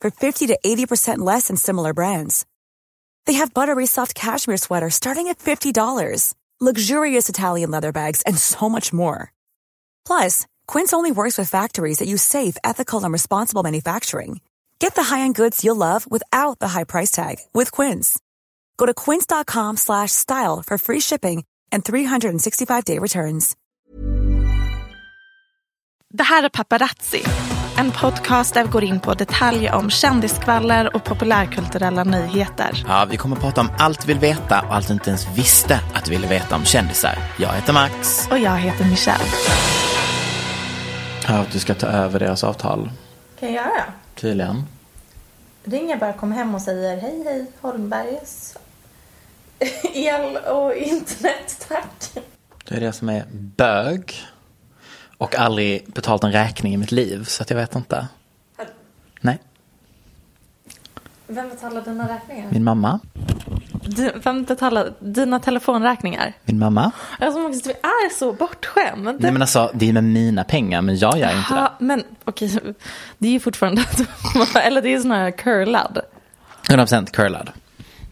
for 50 to 80% less than similar brands. They have buttery soft cashmere sweaters starting at $50, luxurious Italian leather bags, and so much more. Plus, Quince only works with factories that use safe, ethical, and responsible manufacturing. Get the high-end goods you'll love without the high price tag with Quince. Go to quince.com slash style for free shipping and 365-day returns. Det här är Paparazzi, en podcast där vi går in på detaljer om kändiskvaller och populärkulturella nyheter. Ja, vi kommer att prata om allt vi vill veta och allt du inte ens visste att du ville veta om kändisar. Jag heter Max. Och jag heter Michelle. Hör att du ska ta över deras avtal. Kan jag göra? Tydligen. Ringer bara, kommer hem och säger hej hej Holmbergs el och internet tack. Det är det som är bög. Och aldrig betalt en räkning i mitt liv, så att jag vet inte. Nej, Vem betalar dina räkningar? min mamma. Du, vem betalar dina telefonräkningar? Min mamma. Alltså Max, du är så bortskämd. Nej men alltså, det är med mina pengar, men jag gör inte det. Ja, men okej, det är ju fortfarande, eller det är sån här curlad. 100% curlad.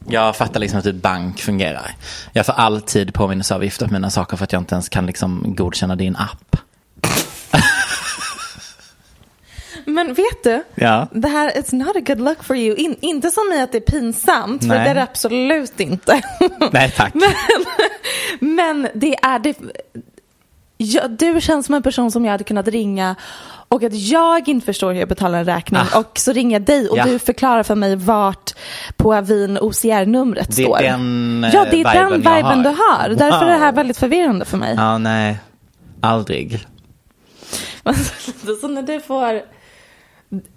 Jag fattar liksom hur bank fungerar. Jag får alltid påminnelseavgifter på mina saker för att jag inte ens kan liksom godkänna din app. Men vet du, Ja. det här it's not a good look for you. In, inte som i att det är pinsamt, för Nej. det är det absolut inte. Nej tack. men, men det är det. Ja, du känns som en person som jag hade kunnat ringa och att jag inte förstår hur jag betalar en räkning Ah. och så ringer jag dig och Ja. du förklarar för mig vart på Avin OCR-numret Det är står. den, eh, ja, det är den viben jag viben har. du har. Därför är det här Wow. väldigt förvirrande för mig. Ja, nej. Aldrig. så när du får,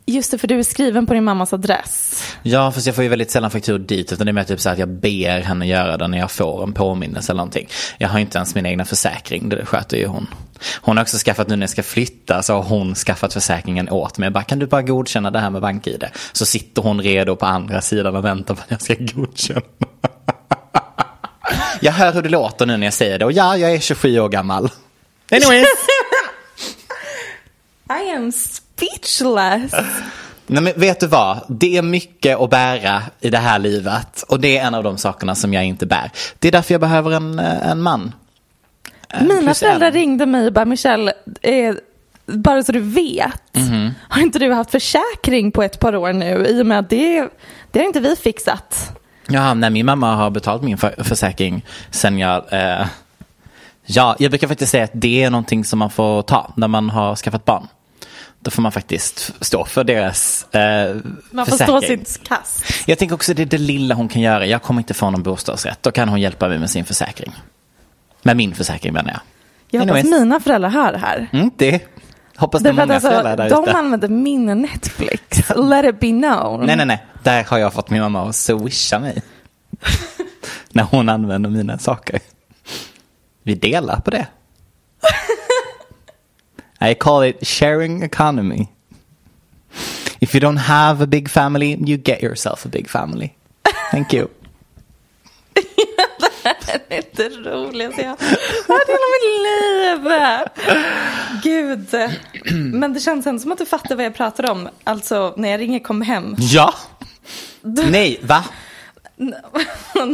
just det för du är skriven på din mammas adress. Ja, fast jag får ju väldigt sällan fakturor dit. Utan det är mer typ så att jag ber henne göra det när jag får en påminnelse eller någonting. Jag har inte ens min egna försäkring, det sköter ju hon. Hon har också skaffat, nu när jag ska flytta, så har hon skaffat försäkringen åt mig. Jag bara, kan du bara godkänna det här med bank-id? Så sitter hon redo på andra sidan och väntar på att jag ska godkänna. Jag hör hur det låter nu när jag säger det. Och ja, jag är 27 år gammal. Anyways. I am speechless. Nej men vet du vad? Det är mycket att bära i det här livet. Och det är en av de sakerna som jag inte bär. Det är därför jag behöver en, eh, en man. Eh, Mina plus föräldrar en. ringde mig och bara Michelle, eh, bara så du vet, Mhm. har inte du haft försäkring på ett par år nu i och med att det, det har inte vi fixat. Ja, nej, min mamma har betalt min för, försäkring sen jag... Eh, ja, jag brukar faktiskt säga att det är någonting som man får ta när man har skaffat barn. Då får man faktiskt stå för deras eh, Man får försäkring. stå sitt kast. Jag tänker också det är det lilla hon kan göra. Jag kommer inte få någon bostadsrätt. Då kan hon hjälpa mig med sin försäkring. Med min försäkring menar jag. Jag hoppas Anyways. mina föräldrar hör det här. Mm, det hoppas det är många föräldrar alltså, där de ute. använder min Netflix. Let it be known. Nej, nej, nej. Där har jag fått min mamma att swisha mig. När hon använder mina saker. Vi delar på det. I call it sharing economy. If you don't have a big family, you get yourself a big family. Thank you. Det är inte roligt. Jag har hela mitt liv. Gud. Men det känns ändå som att du fattar vad jag pratar om. Alltså när jag ringer kom hem. Ja. Nej, va?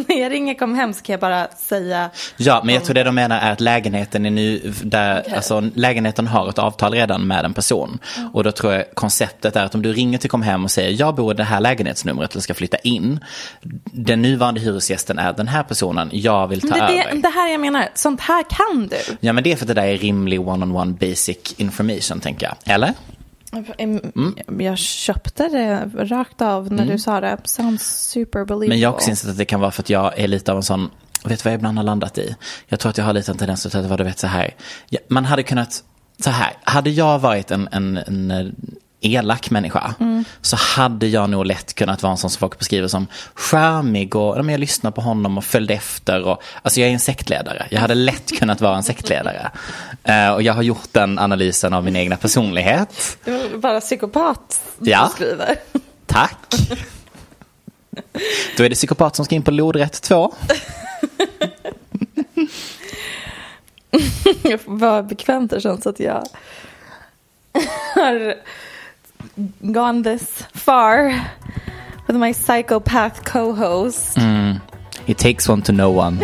När jag ringer kom hem så kan jag bara säga. Ja, men jag tror det de menar är att lägenheten är nu, där, alltså lägenheten har ett avtal redan med en person. Och då tror jag konceptet är att om du ringer till Kom hem och säger jag bor i det här lägenhetsnumret eller ska flytta in. Den nuvarande hyresgästen är den här personen, jag vill ta Men det, över. det här jag menar, sånt här kan du. Ja men det är för att det där är rimlig one-on-one basic information tänker jag. Eller? Mm. Jag köpte det rakt av när du sa det. Sounds super believable. Mm. Men jag har också insett att det kan vara för att jag är lite av en sån, vet du vad jag ibland har landat i? Jag tror att jag har lite en tendens att vara, du vet så här, man hade kunnat, så här, hade jag varit en, en, en eh, elak människa så hade jag nog lätt kunnat vara en sån som folk beskriver som charmig och ja, jag lyssnar på honom och följde efter. Och, alltså jag är en sektledare. Jag hade lätt kunnat vara en sektledare. Eh, och jag har gjort den analysen av min egna personlighet. Det var bara psykopat Ja. du skriver. Tack. Då är det psykopat som ska in på lodrätt 2. Vad bekvämt det känns att jag har gone this far with my psychopath co-host. Hmm. It takes one to know one.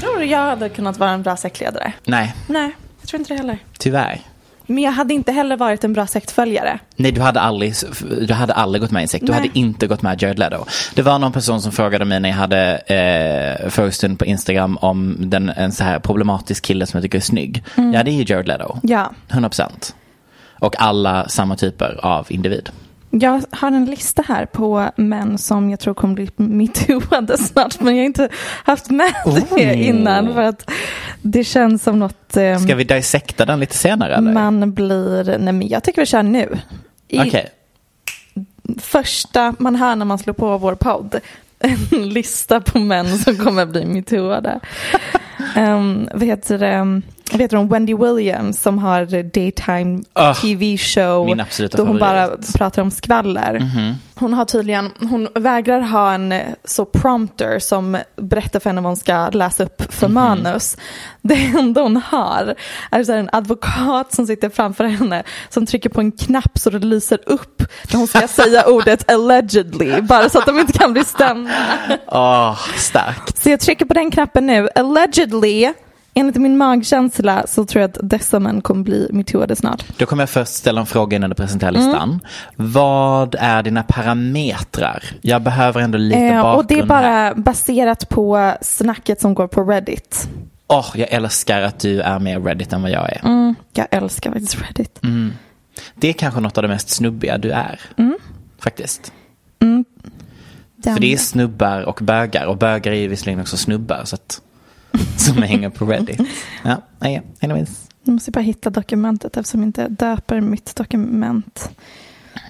Tror du jag hade kunnat vara en bra sektledare? Nej, Nej, jag tror inte det heller. tyvärr. Men jag hade inte heller varit en bra sektföljare. Nej, du hade aldrig, du hade aldrig gått med i en sekt. Du Nej. hade inte gått med Jared Leto. Det var någon person som frågade mig när jag hade eh, frågestund på Instagram om den, en så här problematisk kille som jag tycker är snygg. Ja, det är ju Jared Leto. Ja, 100 procent. Och alla samma typer av individ. Jag har en lista här på män som jag tror kommer bli metooade snart. Men jag har inte haft med det Oh. innan för att det känns som något eh, Ska vi dissekta den lite senare eller? man blir... Nej men jag tycker vi kör nu. Okej. första man hör när man slår på vår podd. En lista på män som kommer bli metooade. um, vad heter det? Vad heter hon? Wendy Williams som har daytime Ah, tv show. min absoluta Då hon bara favorit. Pratar om skvaller. Hon har tydligen, hon vägrar ha en eh, så prompter som berättar för henne vad hon ska läsa upp för Mhm. manus. Det enda hon har är så en advokat som sitter framför henne som trycker på en knapp så det lyser upp när hon ska säga ordet allegedly. Bara så att de inte kan bli stämda. Åh, starkt. Så jag trycker på den knappen nu. Allegedly, enligt min magkänsla så tror jag att dessa män kommer bli metooade snart. Då kommer jag först ställa en fråga innan du presenterar listan. Mm. Vad är dina parametrar? Jag behöver ändå lite Eh, bakgrund och det är här. bara baserat på snacket som går på Reddit. Åh, jag älskar att du är mer Reddit än vad jag är. Mm, jag älskar faktiskt Reddit. Det är kanske något av det mest snubbiga du är. Mm. Faktiskt. Den- För det är snubbar och bögar. Och bögar är ju visserligen också snubbar. Så att, som hänger på Reddit. Ja, nej, anyways. Jag måste bara hitta dokumentet eftersom jag inte döper mitt dokument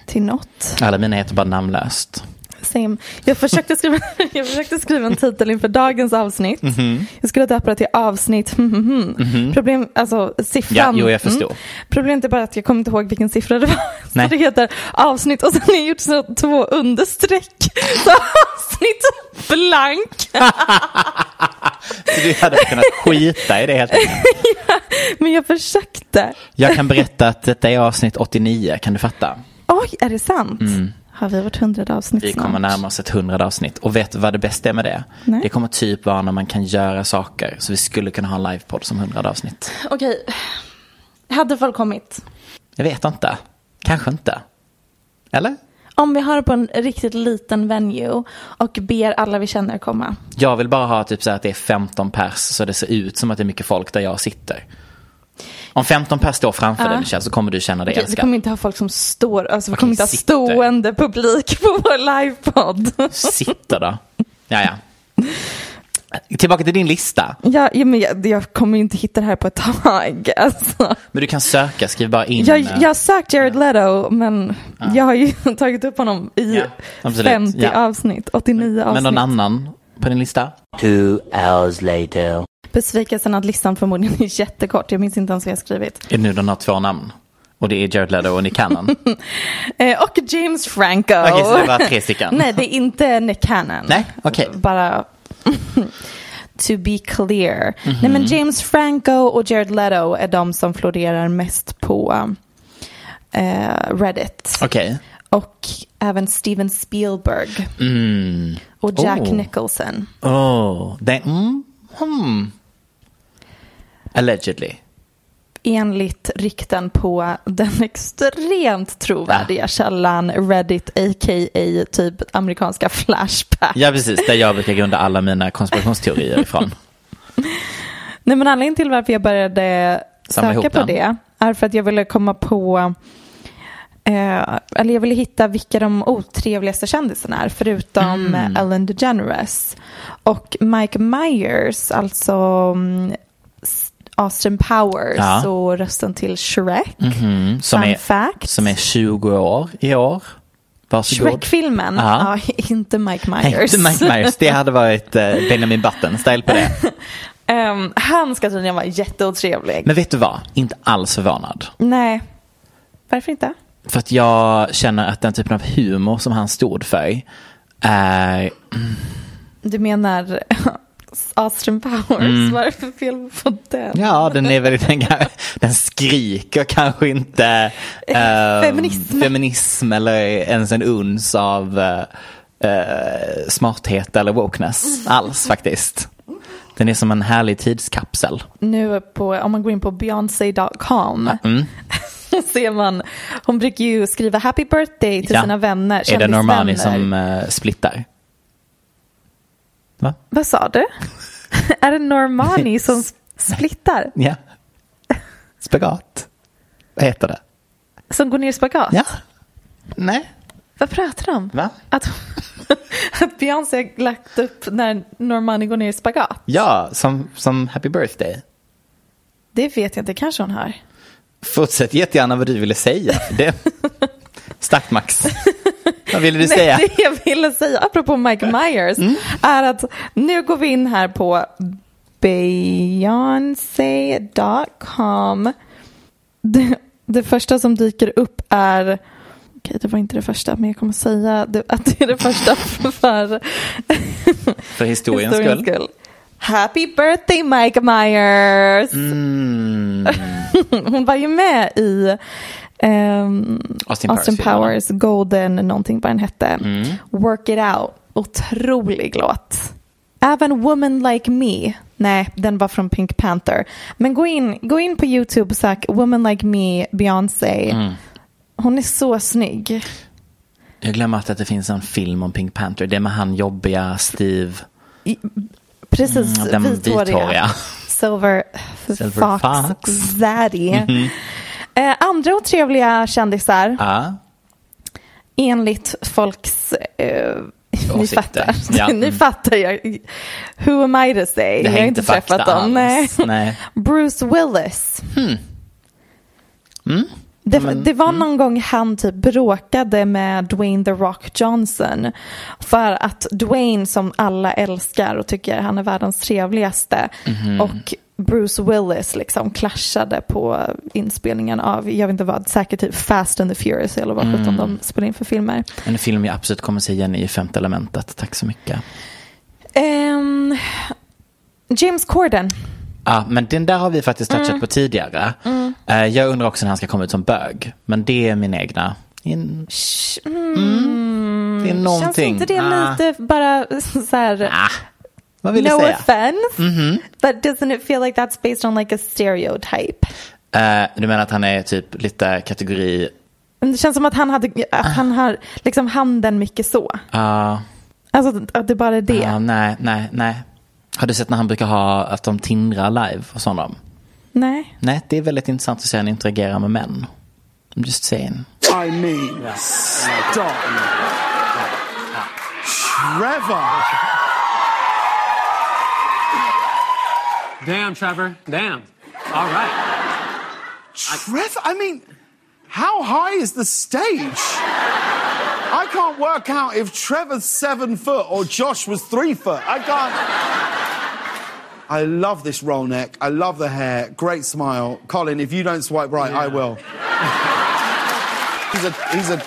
till något. Alla mina heter bara namnlöst. Same. Jag, försökte skriva, jag försökte skriva en titel inför dagens avsnitt. Mhm. Jag skulle döpa det till avsnitt. Problem, alltså siffran. Ja, jo, jag förstår. Mm. Problemet är bara att jag kommer inte ihåg vilken siffra det var. Nej. Så det heter avsnitt och sen har jag gjort så två understreck. Så avsnitt blank. Du hade kunnat skita i det helt enkelt. Men jag försökte. Jag kan berätta att detta är avsnitt 89. Kan du fatta? Oj, är det sant? Har vi vårt hundrade avsnitt Mm. Vi kommer snart? närma oss ett hundrade avsnitt. Och vet du vad det bästa är med det? Nej. Det kommer typ vara när man kan göra saker. Så vi skulle kunna ha en livepodd som hundrade avsnitt. Okej. Hade folk kommit? Jag vet inte. Kanske inte. Eller? Om vi har det på en riktigt liten venue och ber alla vi känner komma. Jag vill bara ha typ så här att det är 15 pers så det ser ut som att det är mycket folk där jag sitter. Om 15 pers står framför dig Michelle så kommer du känna dig vi älskad. kommer inte ha folk som står, alltså vi Okej, kommer inte ha sitter. stående publik på vår livepodd. Sitter då. Ja, ja. Tillbaka till din lista. Ja, ja, men jag, jag kommer ju inte hitta det här på ett tag. Alltså. Men du kan söka, skriv bara in. Jag, eh, jag har sökt Jared Leto, men jag har ju tagit upp honom i Ja, absolut. 50 Ja. avsnitt, 89 avsnitt. Men någon annan på din lista? Two hours later. Besvikelsen att listan förmodligen är jättekort. Jag minns inte ens vad jag skrivit. Är det nu den har två namn? Och det är Jared Leto och Nick Cannon? Eh, och James Franco. Okej, så det var tre stycken? Nej, det är inte Nick Cannon. Nej, okej. Bara to be clear. Mhm. Nej, men James Franco och Jared Leto är de som florerar mest på eh, Reddit. Okej. Och även Steven Spielberg och Jack Oh. Nicholson. Oh, det, mm, hmm. Allegedly. Enligt rykten på den extremt trovärdiga källan Reddit, a.k.a. typ amerikanska Flashback. Ja, precis. Där jag brukar grunda alla mina konspirationsteorier ifrån. Nej men anledningen till varför jag började Samla söka på den. det är för att jag ville komma på eh, eller jag ville hitta vilka de otrevligaste kändisarna är förutom Mm. Ellen DeGeneres. Och Mike Myers, alltså mm, Austin Powers Ja. och rösten till Shrek. Mm, som, Fun är, fact. som är 20 år i år. Shrek-filmen, Ja. ja, inte Mike Myers. inte Mike Myers. Det hade varit eh, Benjamin Button-style på det. Ehm, han ska tydligen vara jätteotrevlig. Men vet du vad? Inte alls förvånad. Nej, varför inte? För att jag känner att den typen av humor som han stod för är... Du menar Austin Powers? Vad är det för fel på den? Mm. Ja, den är väldigt... Den, den skriker kanske inte eh, Feminism. feminism eller ens en uns av eh, eh, smarthet eller wokeness alls faktiskt. Den är som en härlig tidskapsel. Nu på, om man går in på Beyoncé.com Mm. ser man, hon brukar ju skriva happy birthday till Ja. sina vänner, Är det Normani som eh, splittar? Va? Vad sa du? är det Normani som splittar? Ja. Spagat. Vad heter det? Som går ner i spagat? Ja. Nej. Vad pratar de om? Va? Att, att Beyoncé har lagt upp när Normani går ner i spagat? Ja, som, som Happy Birthday. Det vet jag inte, kanske hon har. Fortsätt jättegärna vad du ville säga. Det... Starkt Max. Vad ville du Nej, säga? det jag ville säga, apropå Mike Myers, är att nu går vi in här på Beyoncé.com. Det, det första som dyker upp är, okej det var inte det första, men jag kommer säga det, att det är det första för, för För historiens skull. Happy birthday Mike Myers! Mm. Hon var ju med i ehm, Austin Austin, Powers, Powers, Golden, någonting vad den hette. Mm. Work it out. Otrolig låt. Även Woman Like Me. Nej, den var från Pink Panther. Men gå in, gå in på YouTube och sök Woman Like Me, Beyoncé. Mm. Hon är så snygg. Jag glömmer att det finns en film om Pink Panther. Det är med han jobbiga Steve. I, precis, Mm, den vithåriga. vithåriga. Silver, Silver Fox, Fox. Zaddy. Eh, andra otrevliga kändisar. Ja. enligt folks... Eh, ni fattar. Ja. ni fattar. Jag, who am I to say? Det jag har inte träffat dem. Nej. Nej. Bruce Willis. Mm. Det, Men- det var någon gång han typ bråkade med Dwayne The Rock Johnson. För att Dwayne som alla älskar och tycker han är världens trevligaste. Mhm. Och Bruce Willis liksom clashade på inspelningen av, jag vet inte vad, säkert typ Fast and the Furious eller vad sjutton Mm. de spelar in för filmer. En film jag absolut kommer se igen i Femte elementet. Tack så mycket. Ehm, James Corden. Ja, men den där har vi faktiskt touchat Mm. på tidigare. Eh, Jag undrar också när han ska komma ut som bög. Men det är min egna. In... Mm. Det är någonting. Känns inte det Ah. lite bara så här, Ah. Vad vill du no säga? offense, but doesn't it feel like that's based on like a stereotype? Eh, du menar att han är typ lite kategori... Det känns som att han, hade, att han har liksom handen mycket så. ah, Alltså att det bara är det. ah, nej, nej, nej. Har du sett när han brukar ha att de tindrar live hos honom? Nej. Nej, det är väldigt intressant att se han interagerar med män. I'm just saying. I mean, stop. Trevor. Damn, Trevor. Damn. All right. Trevor, I mean, how high is the stage? I can't work out if Trevor's seven foot or Josh was three foot. I can't. I love this roll neck. I love the hair. Great smile. Colin, if you don't swipe right, I will. he's a he's a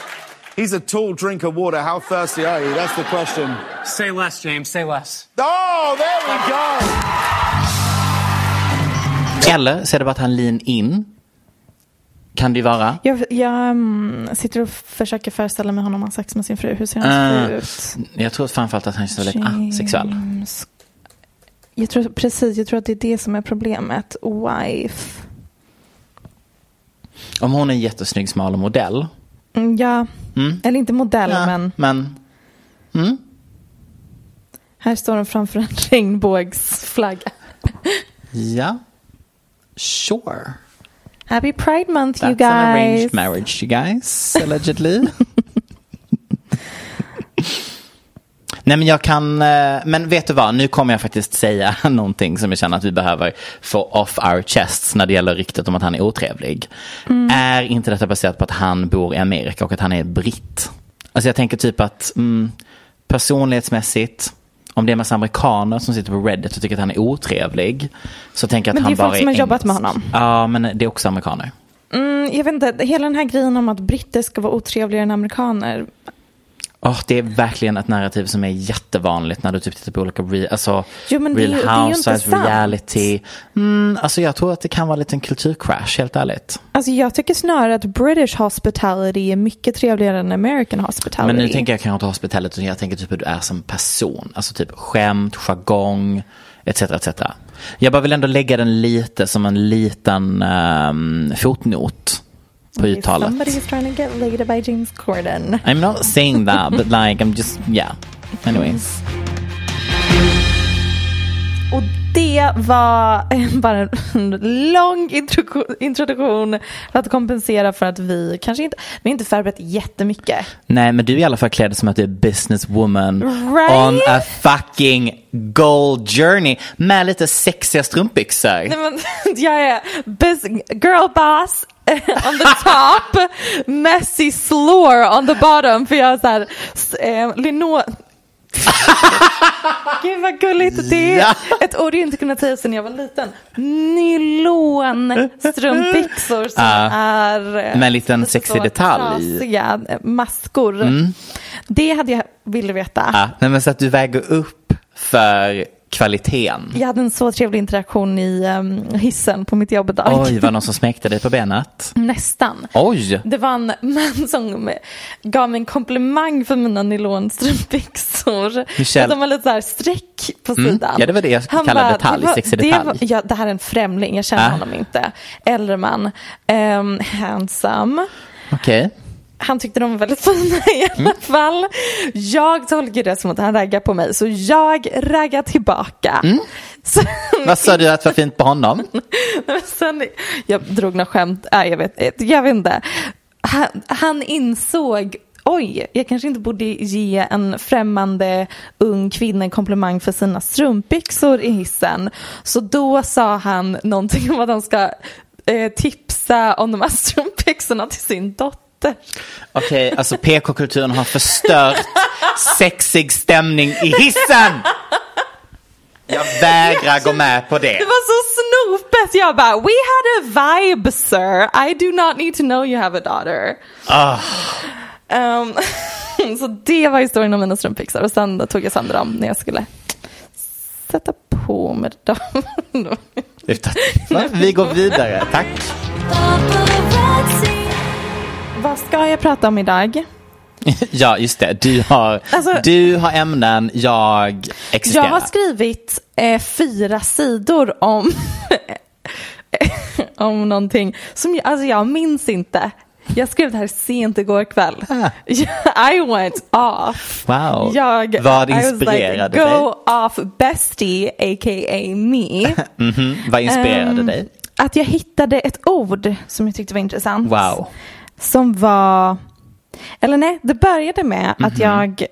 he's a tall drink of water. How thirsty are you? That's the question. Say less, James. Say less. Oh, there we go. Eller så är det bara att han lean in Kan det vara. Jag, jag mm, sitter och försöker föreställa mig honom ha sex med sin fru. Hur ser hans fru Eh, ut? Jag tror framförallt att han känns väldigt asexuell. Jag tror, precis, jag tror att det är det som är problemet. Wife. Om hon är en jättesnygg smal modell. Mm, ja, Mm. eller inte modell, Ja, men men mm. här står hon framför en regnbågsflagga. ja. Sure. Happy Pride Month you That's an arranged guys. marriage you guys, allegedly. Nej men jag kan, eh, men vet du vad, nu kommer jag faktiskt säga någonting som jag känner att vi behöver få off our chests när det gäller ryktet om att han är otrevlig. Är inte detta baserat på att han bor i Amerika och att han är britt? Alltså jag tänker typ att mm, personlighetsmässigt, om det är massa amerikaner som sitter på Reddit och tycker att han är otrevlig, så tänker jag att Men det är han bara folk som har jobbat med honom. Ja, men det är också amerikaner. Mm, jag vet inte, hela den här grejen om att britter ska vara otrevligare än amerikaner. Åh, det är verkligen ett narrativ som är jättevanligt när du typ tittar på olika re- alltså, Jo, men Real det Housewives, reality. Mm, alltså jag tror att det kan vara lite en kulturcrash, helt ärligt. Alltså jag tycker snarare att British hospitality är mycket trevligare än American hospitality. Men nu tänker jag kanske inte hospitalet, utan jag tänker typ hur du är som person. Alltså typ skämt, jargong, etc. etc. Jag bara vill ändå lägga den lite som en liten ehm, fotnot på uttalet. Somebody's trying to get laid by James Corden. I'm not saying that, but like I'm just, yeah. Anyways. Och det var bara en lång introduktion, för att kompensera för att vi kanske inte, vi har inte förberett jättemycket. Nej, men du är i alla fall klädd som att du är businesswoman Right? on a fucking goal journey med lite sexiga strumpbyxor. Nej, men, jag är girl boss on the top, messy slore on the bottom. För jag så här, eh, lino... Gud vad gulligt. Det är Ja. ett ord jag inte kunnat säga sedan jag var liten. Nylonstrumpbyxor som Ja. är eh, Med en liten lite sexig detalj. Trasiga eh, maskor. Det hade jag velat veta. Ja, nej, men så att du väger upp för kvaliteten. Jag hade en så trevlig interaktion i um, hissen på mitt jobb idag. Oj, var det någon som smekte dig på benet? Nästan. Oj! Det var en man som gav mig en komplimang för mina nylonstrumpbyxor. Michelle. Att De var lite så här streck på Mm. sidan. Ja, det var det jag kallar detalj, det var, sexig det detalj. Var, ja, det här är en främling, jag känner Ah. honom inte. Äldre man, um, handsome. Okej. Han tyckte de var väldigt fina i alla Mm. fall. Jag tolkar det som att han raggar på mig, så jag raggar tillbaka. Mm. Vad sa du att var fint på honom? Sen, jag drog något skämt, nej, jag, vet, jag vet inte. Han, han insåg, oj, jag kanske inte borde ge en främmande ung kvinna en komplimang för sina strumpbyxor i hissen. Så då sa han någonting om att de ska eh, tipsa om de här strumpbyxorna till sin dotter. Okej, alltså PK-kulturen har förstört sexig stämning i hissen! Jag vägrar gå med på det. Det var så snopet. Jag bara, we had a vibe sir. I do not need to know you have a daughter. Ah. Um, så det var historien om mina strumpbyxor och sen tog jag sönder dem när jag skulle sätta på mig dem. Vi går vidare, tack. Vad ska jag prata om idag? Ja, just det. Du har, Alltså- du har ämnen, jag existerar. Jag har skrivit eh, fyra sidor om, om någonting som jag, alltså jag minns inte. Jag skrev det här sent igår kväll. I went off. Wow. Jag, Vad I was inspirerade like, dig? Go off bestie, a.k.a. me. Mhm. Vad inspirerade Ehm, dig? Att jag hittade ett ord som jag tyckte var intressant. Wow. Som var, eller nej, det började med Mhm. att jag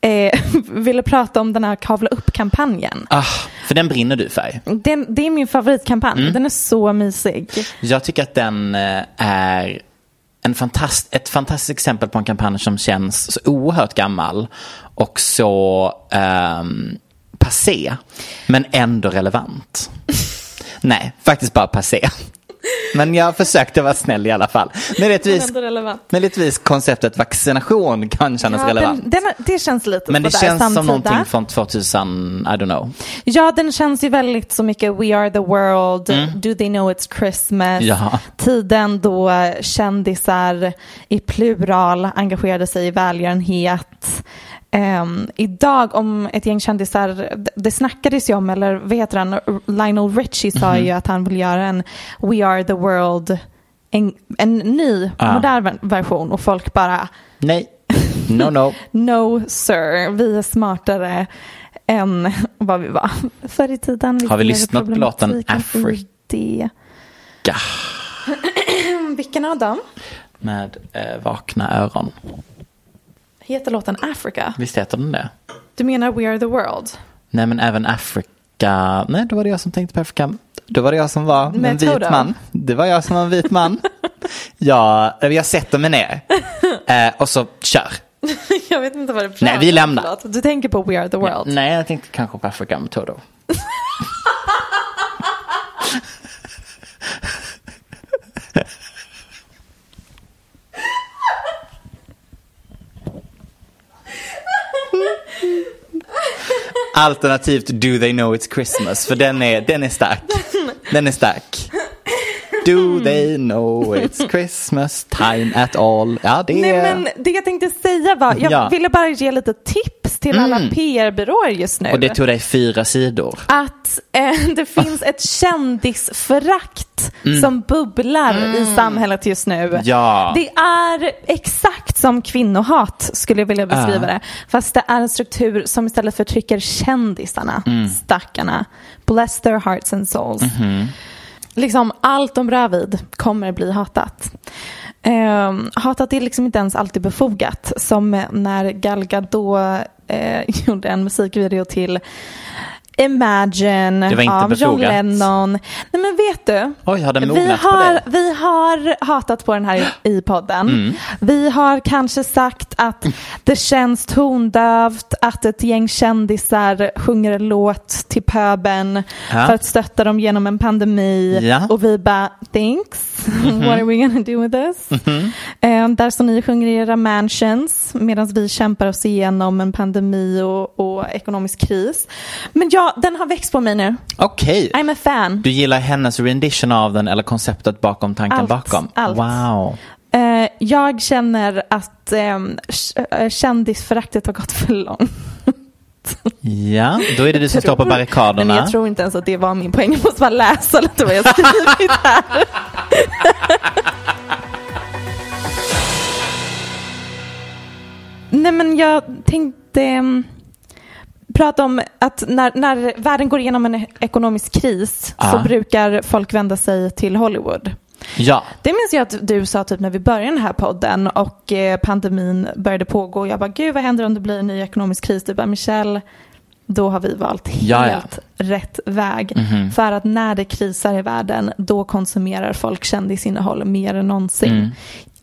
eh, ville prata om den här kavla upp-kampanjen. Ah, för den brinner du för. Den, det är min favoritkampanj, Mm. den är så mysig. Jag tycker att den eh, är en fantast, ett fantastiskt exempel på en kampanj som känns så oerhört gammal och så um, passé, men ändå relevant. Nej, faktiskt bara passé. Men jag försökte vara snäll i alla fall. Ändå relevant. möjligtvis konceptet vaccination kan kännas Ja, relevant. den, den, det känns lite Men det känns som samtida. någonting från 2000, I don't know. Ja, den känns ju väldigt så mycket We are the world, Do they know it's Christmas? Mm. Ja. Tiden då kändisar i plural engagerade sig i välgörenhet. Ehm, idag om ett gäng kändisar, det- snackades ju om, eller vad heter han, Lionel Richie sa Mhm. ju att han vill göra en We are the world, en, en ny Ah. modern version och folk bara Nej, no no. No sir, vi är smartare än vad vi var förr i tiden. Har vi lyssnat på låten. Gah. Vilken av dem? Med eh, vakna öron. Heter låten Africa? Visst heter den det? Du menar We are the world? Nej men även Afrika. Nej då var det jag som tänkte på Afrika. Då var det jag som var Med en vit Toto. man. Det var jag som var en vit man. ja, jag sätter mig ner. Eh, och så kör. Jag vet inte vad det pratar Nej, vi lämnar. Du tänker på We are the world? Nej, jag tänkte kanske på Afrika med Toto. Alternativt Do They Know It's Christmas, för den är, den är stark. Den är stark. Do they know it's Christmas time at all? Ja, det är... Nej men det jag tänkte säga var, jag Ja. ville bara ge lite tips till alla Mm. PR-byråer just nu. Och det tog dig fyra sidor. att eh, det finns ett kändisförakt Mm. som bubblar i samhället just nu. Ja. Det är exakt som kvinnohat skulle jag vilja beskriva Ja. det. Fast det är en struktur som istället förtrycker kändisarna, Mm. stackarna. Bless their hearts and souls. Mhm. Liksom allt de rör vid kommer bli hatat. Eh, hatat är liksom inte ens alltid befogat. Som när Gal Gadot eh, gjorde en musikvideo till Imagine Det var inte av John befogat. Lennon. Nej men vet du? Oj, har den vi har, vi har hatat på den här i, podden. Mm. Vi har kanske sagt att det känns tondövt att ett gäng kändisar sjunger en låt till pöben Ja. för att stötta dem genom en pandemi. Ja. Och vi bara, thanks, Mhm. what are we gonna do with this? Eh, där som ni sjunger i era mansions medan vi kämpar oss igenom en pandemi och, och ekonomisk kris. Men ja, den har växt på mig nu. Okej. I'm a fan. Du gillar hennes rendition av den eller konceptet bakom tanken Allt, bakom? allt. Wow. Eh, jag känner att eh, kändisföraktet har gått för långt. Ja, då är det du som står på barrikaderna. Men jag tror inte ens att det var min poäng. Jag måste bara läsa lite vad jag skrivit här. Nej men jag tänkte em, prata om att när, när världen går igenom en ekonomisk kris så Ja. brukar folk vända sig till Hollywood. Ja, Det minns jag att du sa typ när vi började den här podden och eh, pandemin började pågå. Jag bara, gud vad händer om det blir en ny ekonomisk kris? Du bara, Michelle, då har vi valt helt Ja, ja. Rätt väg. Mhm. För att när det krisar i världen, då konsumerar folk kändisinnehåll mer än någonsin. Mm.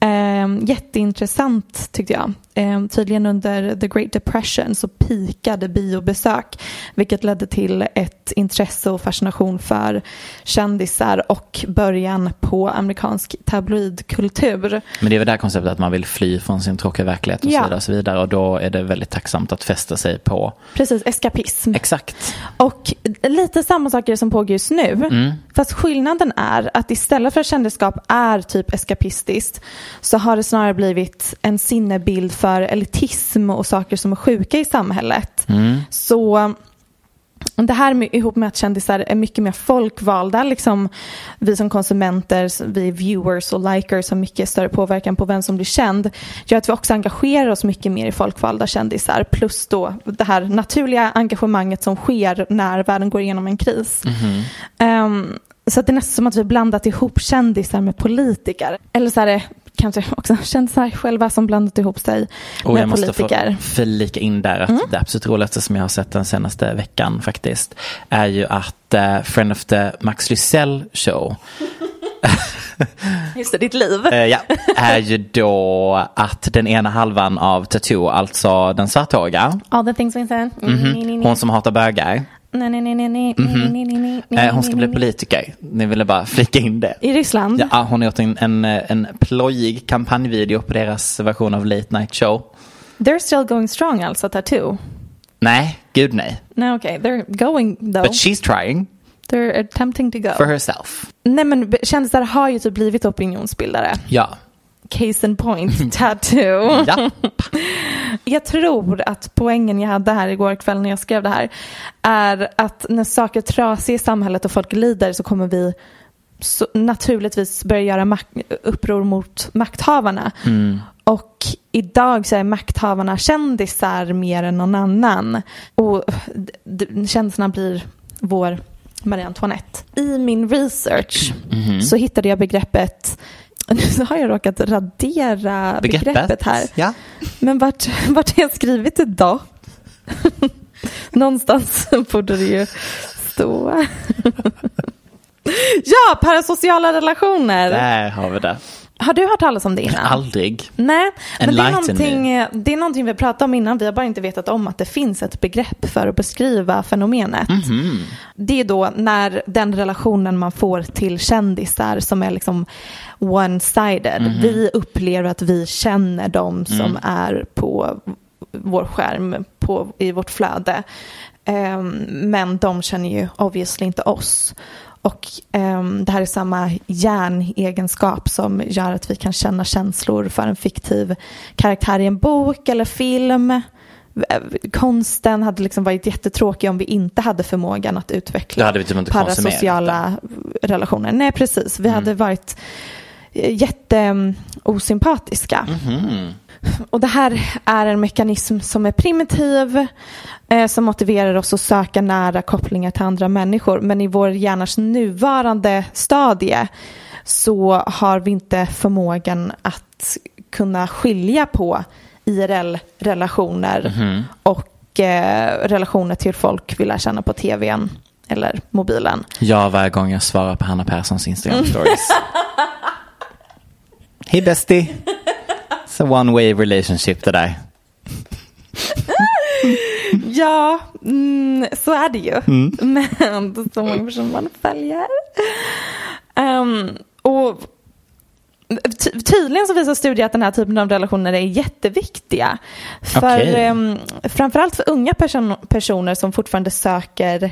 Eh, jätteintressant tyckte jag. Eh, tydligen under the Great Depression så pikade biobesök vilket ledde till ett intresse och fascination för kändisar och början på amerikansk tabloidkultur. men det är väl det här konceptet att man vill fly från sin tråkiga verklighet och Ja. så vidare och så vidare. Och då är det väldigt tacksamt att fästa sig på Precis, eskapism. exakt. Och lite samma saker som pågår just nu. Mm. Fast skillnaden är att istället för att kändisskap är typ eskapistiskt så har det snarare blivit en sinnebild för elitism och saker som är sjuka i samhället. Mm. Så det här med, ihop med att kändisar är mycket mer folkvalda, liksom vi som konsumenter, vi viewers och likers har mycket större påverkan på vem som blir känd, gör att vi också engagerar oss mycket mer i folkvalda kändisar, plus då det här naturliga engagemanget som sker när världen går igenom en kris. Ehm, så att det är nästan som att vi blandat ihop kändisar med politiker. Eller så är det kanske också kändisar själva som blandat ihop sig Och med jag måste politiker. Mm. få flika in där att det absolut roligaste som jag har sett den senaste veckan faktiskt är ju att uh, Friend of the Max Lysell show Just det, ditt liv. eh, ja, är ju då att den ena halvan av Tattoo, alltså den svarthåriga, All the things we said. mhm, hon som hatar bögar, Nej, nej, nej, nej, nej, mm -hmm. nej, nej, nej, nej, eh, Hon ska bli politiker. Ni ville bara flika in det. I Ryssland? Ja, hon har gjort en, en, eh, en plojig kampanjvideo på deras version av Late Night Show. They're still going strong alltså, Tattoo? Nej, gud nej. Nej, okej. Okay. They're going though. But she's trying. They're attempting to go. For herself. Nej, men kändisar har ju typ blivit opinionsbildare. Ja. Case in point, tattoo. Ja. Jag tror att poängen jag hade här igår kväll när jag skrev det här är att när saker är trasiga i samhället och folk lider så kommer vi så naturligtvis börja göra uppror mot makthavarna. Och idag så är makthavarna kändisar mer än någon annan. Och kändisarna blir vår Marie Antoinette. I min research så hittade jag begreppet nu har jag råkat radera begreppet, här. Ja. Men vart, vart har jag skrivit då? Någonstans borde det ju stå. ja, parasociala relationer. Där har vi det. Har du hört talas om det innan? Aldrig. Nej, men det är, någonting, det är någonting vi pratade om innan. Vi har bara inte vetat om att det finns ett begrepp för att beskriva fenomenet. Mhm. Det är då när den relationen man får till kändisar som är liksom one-sided. Mhm. Vi upplever att vi känner dem som Mm. är på vår skärm, på, i vårt flöde. Ehm, men de känner ju obviously inte oss. Och ehm, det här är samma hjärnegenskap som gör att vi kan känna känslor för en fiktiv karaktär i en bok eller film. Eh, Konsten hade liksom varit jättetråkig om vi inte hade förmågan att utveckla typ parasociala relationer. Nej, precis. Vi hade varit eh, jätteosympatiska. Och det här är en mekanism som är primitiv, eh, som motiverar oss att söka nära kopplingar till andra människor. Men i vår hjärnas nuvarande stadie så har vi inte förmågan att kunna skilja på IRL-relationer och eh, relationer till folk vi lär känna på tvn eller mobilen. Ja, varje gång jag svarar på Hanna Perssons Instagram stories. Hej bestie. It's a one way relationship det där. Ja, mm, så är det ju. Men det är så många personer man följer. Ehm, och ty- tydligen så visar studier att den här typen av relationer är jätteviktiga. För, Okej. ehm, framförallt för unga person- personer som fortfarande söker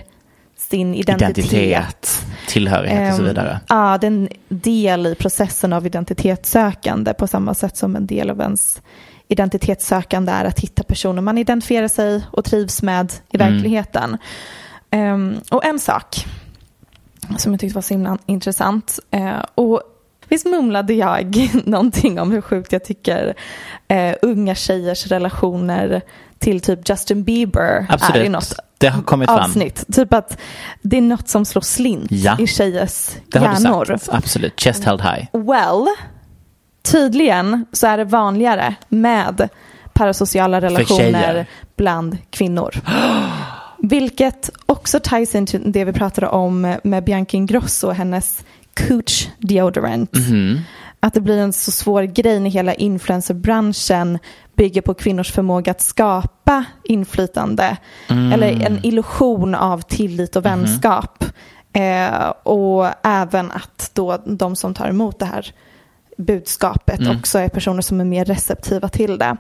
sin identitet. Identitet, tillhörighet och så Ehm, vidare. Ja, det är en del i processen av identitetssökande på samma sätt som en del av ens identitetssökande är att hitta personer man identifierar sig och trivs med i Mm. verkligheten. Ehm, och en sak som jag tyckte var så himla intressant eh, och Visst mumlade jag någonting om hur sjukt jag tycker eh, unga tjejers relationer till typ Justin Bieber är i Absolut. något Det har kommit fram. avsnitt. Typ att det är något som slår slint Ja. i tjejers Det har hjärnor. du sagt. Absolut. Chest held high. Well, tydligen så är det vanligare med parasociala relationer bland kvinnor. Vilket också ties in till det vi pratade om med Bianca Ingrosso och hennes Cooch deodorant. Att det blir en så svår grej när hela influencerbranschen bygger på kvinnors förmåga att skapa inflytande. Eller en illusion av tillit och vänskap. Eh, och även att då de som tar emot det här budskapet också är personer som är mer receptiva till det.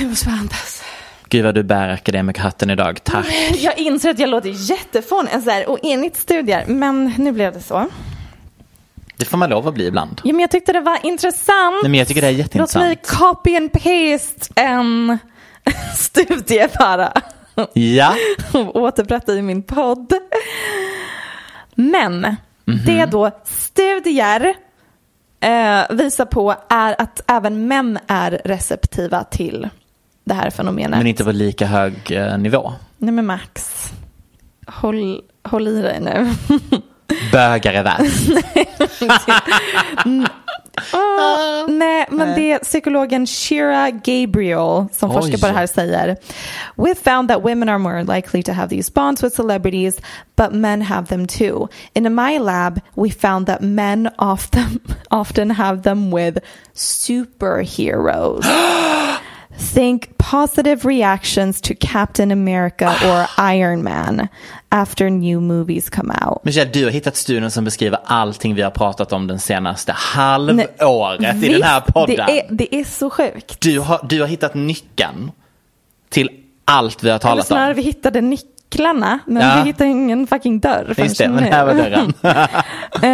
Jag måste bara andas. Gud vad du bär akademikerhatten idag. Tack. Jag inser att jag låter jättefånig och enligt studier, men nu blev det så. Det får man lov att bli ibland. Ja, men jag tyckte det var intressant. Nej, men jag tycker det är Låt jätteintressant. mig copy and paste en studie bara Ja. och återberätta i min podd. Men Mhm. det då studier eh, visar på är att även män är receptiva till det här fenomenet. Men inte på lika hög eh, nivå. Nej men Max, håll, håll i dig nu. Bögar är värst. Ah, nej, men det är psykologen Shira Gabriel som Oj. forskar på det här säger. We found that women are more likely to have these bonds with celebrities, but men have them too. In my lab, we found that men often, often have them with superheroes. Think positive reactions to Captain America or Iron Man after new movies come out. Michelle, du har hittat studien som beskriver allting vi har pratat om den senaste halvåret i den här podden. Det är, det är så sjukt. Du, har, du har hittat nyckeln till allt vi har Eller talat snarare om. vi hittade nycklarna men Ja. vi hittade ingen fucking dörr. Just det, men här var dörren.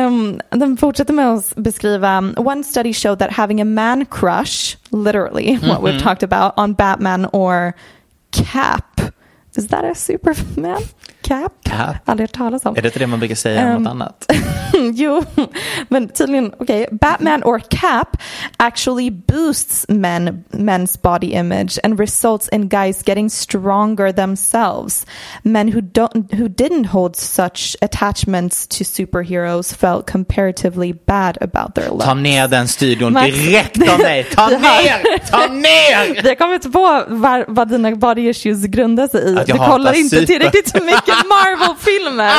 Um, den fortsätter med att beskriva one study showed that having a man crush, literally what Mm-hmm. we've talked about, on Batman or Cap. Is that a Superman? Cap? Cap? Aldrig hört talas om. Är det inte det man brukar säga om Um, något annat? jo, men tydligen, okej, Batman or Cap actually boosts men, men's body image and results in guys getting stronger themselves. Men who don't, who didn't hold such attachments to superheroes felt comparatively bad about their looks. Ta ner den studion direkt av mig. Ta ner! Ta ner! Vi har kommit på var, vad dina body issues grundar sig i. Du kollar inte tillräckligt mycket Marvel-filmer.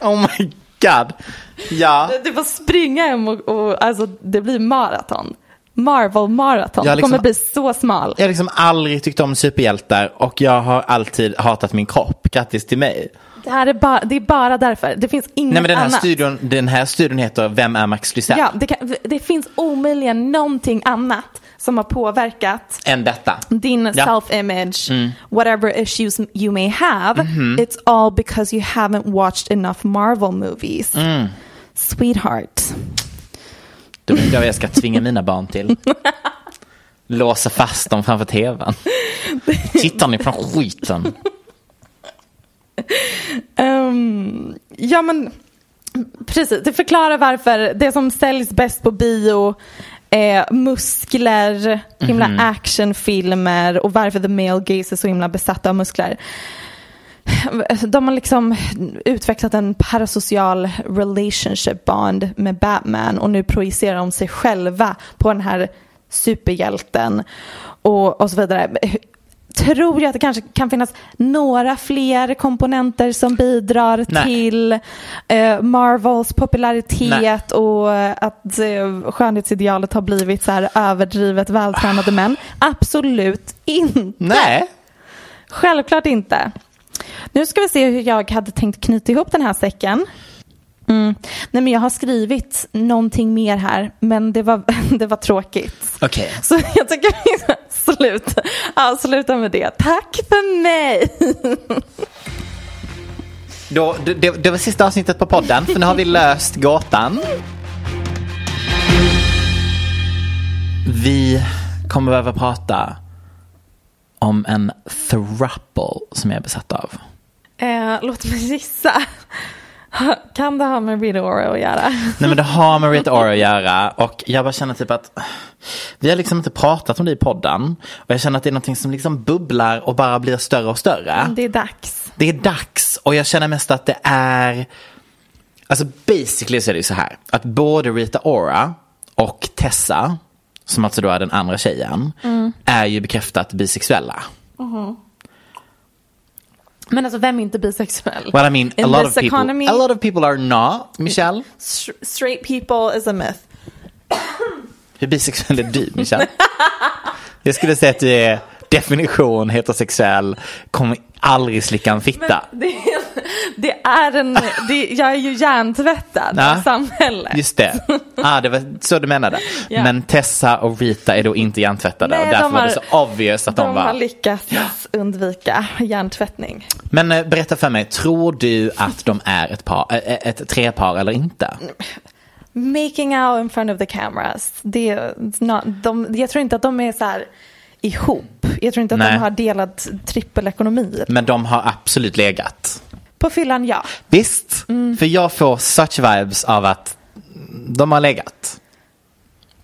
Oh my god. Ja. Du får springa hem och, och alltså, det blir maraton. Marvel maraton. Jag Du kommer liksom- bli så smal. Jag har liksom aldrig tyckt om superhjältar och jag har alltid hatat min kropp. Grattis till mig. Det, här är bara, det är bara därför. Det finns inget Nej men den här, annat. studion, den här studion heter Vem är Max Lysell? Ja, det, kan, det finns omöjligen någonting annat som har påverkat Än detta. din Ja. Mm. self-image, whatever issues you may have. Mhm. It's all because you haven't watched enough Marvel movies. Mm. Sweetheart. Du vet vad jag ska tvinga mina barn till? Låsa fast dem framför tvn. Tittar ni på skiten? Ehm, ja men precis, det förklarar varför det som säljs bäst på bio är muskler, himla Mhm. actionfilmer och varför the male gaze är så himla besatta av muskler. De har liksom utvecklat en parasocial relationship bond med Batman och nu projicerar de sig själva på den här superhjälten och, och så vidare. Tror jag att det kanske kan finnas några fler komponenter som bidrar Nej. till eh, Marvels popularitet Nej. och att eh, skönhetsidealet har blivit så här överdrivet vältränade män? Absolut inte. Nej. Självklart inte. Nu ska vi se hur jag hade tänkt knyta ihop den här säcken. Mm. Nej, men jag har skrivit någonting mer här, men det var, det var tråkigt. Okej. Så jag tycker sluta, avsluta med det. Tack för mig! Då, det, det, var sista avsnittet på podden, för nu har vi löst gåtan. Vi kommer behöva prata om en thruple som jag är besatt av. Eh, låt mig gissa. Kan det ha med Rita Ora att göra? Nej men det har med Rita Ora att göra och jag bara känner typ att vi har liksom inte pratat om det i podden och jag känner att det är någonting som liksom bubblar och bara blir större och större. Det är dags. Det är dags och jag känner mest att det är Alltså basically så är det ju så här att både Rita Ora och Tessa som alltså då är den andra tjejen är ju bekräftat bisexuella. Men alltså vem är inte bisexuell? Well I mean a In lot of people economy, a lot of people are not. Michelle, straight people is a myth. hur bisexuell är du Michelle? Jag skulle säga att du är definition heterosexuell, kommer aldrig slicka en fitta. Det, det är en, det, jag är ju hjärntvättad Ja. av samhället. Just det. Ah, det var så du menade. Ja. Men Tessa och Rita är då inte hjärntvättade Nej, och därför de var har- det så obvious att de, De har var. lyckats undvika hjärntvättning. Men eh, berätta för mig, tror du att de är ett, par, eh, ett trepar eller inte? Making out in front of the cameras. Det, not, de, jag tror inte att de är så här ihop. Jag tror inte att Nej. de har delat trippelekonomi. Men de har absolut legat. På fyllan, ja. Visst? Mm. För jag får such vibes av att de har legat.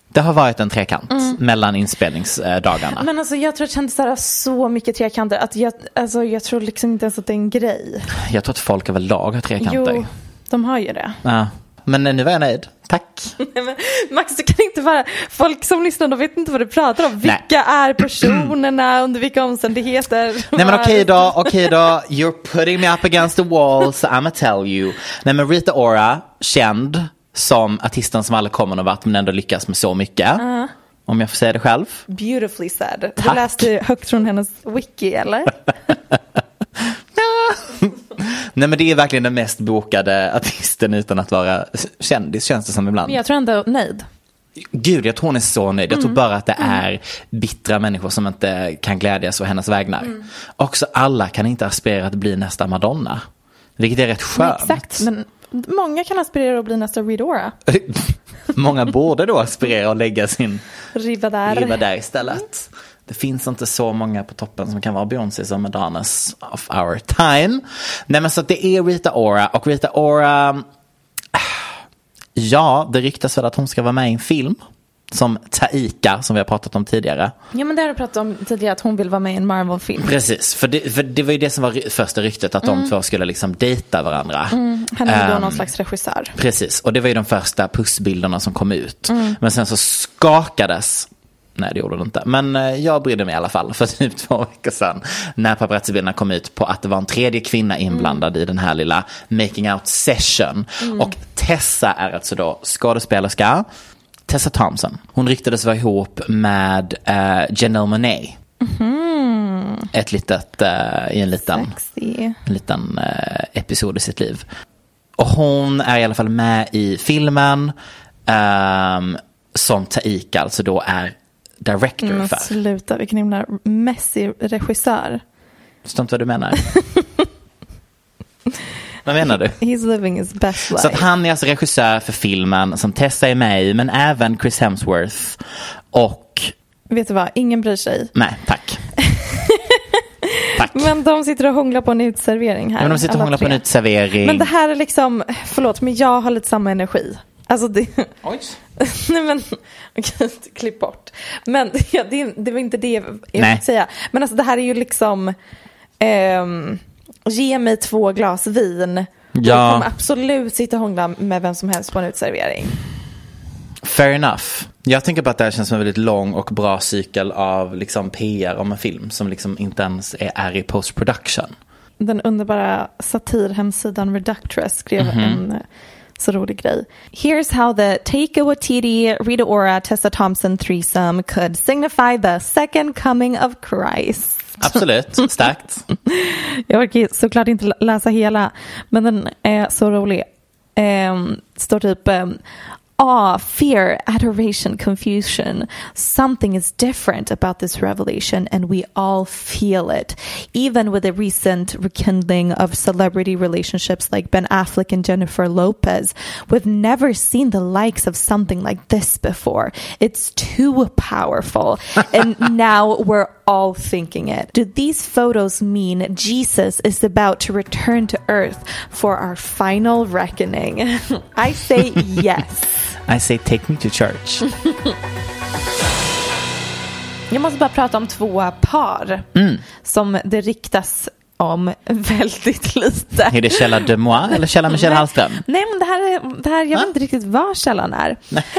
Det har varit en trekant mellan inspelningsdagarna. Mm. Men alltså, jag tror att kändisar har så mycket trekanter att jag, alltså, jag tror liksom inte ens att det är en grej. Jag tror att folk överlag har trekanter. Jo, de har ju det. Ja. Men nu var jag nöjd. Tack. Nej, Max, du kan inte vara, folk som lyssnar de vet inte vad du pratar om. Nej. Vilka är personerna, under vilka omständigheter? Nej men okej då, okej då. You're putting me up against the wall so I'ma tell you. Nej men Rita Ora, känd som artisten som aldrig kommer någon vart men ändå lyckas med så mycket. Om jag får säga det själv. Beautifully said. Du Tack. läste högt från hennes wiki eller? Nej men det är verkligen den mest bokade artisten utan att vara kändis känns det som ibland. Men jag tror ändå nöjd. Gud, jag tror hon är så nöjd. Jag Mm. tror bara att det är bittra människor som inte kan glädjas å hennes vägnar. Mm. Också alla kan inte aspirera att bli nästa Madonna. Vilket är rätt skönt. Exakt, men många kan aspirera att bli nästa Ridora. Många borde då aspirera och lägga sin Riva där. riva där istället. Det finns inte så många på toppen som kan vara Beyoncé som Madonnas of our time. Nej men så att det är Rita Ora och Rita Ora, ja det ryktas väl att hon ska vara med i en film. Som Taika som vi har pratat om tidigare. Ja men det har du pratat om tidigare att hon vill vara med i en Marvel-film. Precis, för det, för det var ju det som var första ryktet att de två skulle liksom dejta varandra. Han är då Ehm, någon slags regissör. Precis, och det var ju de första pussbilderna som kom ut. Men sen så skakades, nej det gjorde det inte, men eh, jag brydde mig i alla fall för typ två veckor sedan. När paparazzi-bilderna kom ut på att det var en tredje kvinna inblandad i den här lilla making out session. Och Tessa är alltså då skådespelerska, Tessa Thompson. Hon ryktades vara ihop med uh, Janelle Monáe. Ett litet, eh, i en liten Sexy. en liten eh, episod i sitt liv. Och hon är i alla fall med i filmen ehm, som Taika alltså då är director Men för. sluta, vilken himla messy regissör. Förstår inte vad du menar? vad menar du? He's living his best life. Så att han är alltså regissör för filmen som Tessa är med i, men även Chris Hemsworth. Och, Vet du vad, ingen bryr sig. nej tack. tack. Men de sitter och hånglar på en utservering här. Ja, men de sitter och hånglar på en tre. uteservering. Men det här är liksom, förlåt men jag har lite samma energi. Alltså det, Oj. nej men, klipp bort. Men ja, det, det var inte det jag fick säga. Men alltså det här är ju liksom, ehm, ge mig två glas vin. Ja. Jag kommer absolut sitta och hångla med vem som helst på en utservering. Fair enough. Jag tänker på att det här känns som en väldigt lång och bra cykel av liksom PR om en film som liksom inte ens är, är i post production. Den underbara satirhemsidan Reductress skrev Mhm. en eh, så rolig grej. Here's how the Taika Waititi, Rita Ora, Tessa Thompson threesome could signify the second coming of Christ. Absolut, starkt. Jag orkar såklart inte lä- läsa hela, men den är så rolig. Um, står typ um, awe, fear, adoration, confusion. Something is different about this revelation, and we all feel it. Even with the recent rekindling of celebrity relationships like Ben Affleck and Jennifer Lopez, we've never seen the likes of something like this before. It's too powerful, and now we're all thinking it. Do these photos mean Jesus is about to return to earth for our final reckoning? I say yes. I say take me to church. Jag måste bara prata om två par som det riktas om väldigt lite. Är det Källa de Moi eller Källa Michelle Nej. Hallström? Nej, men det här, är, det här jag vet inte riktigt vad källan är.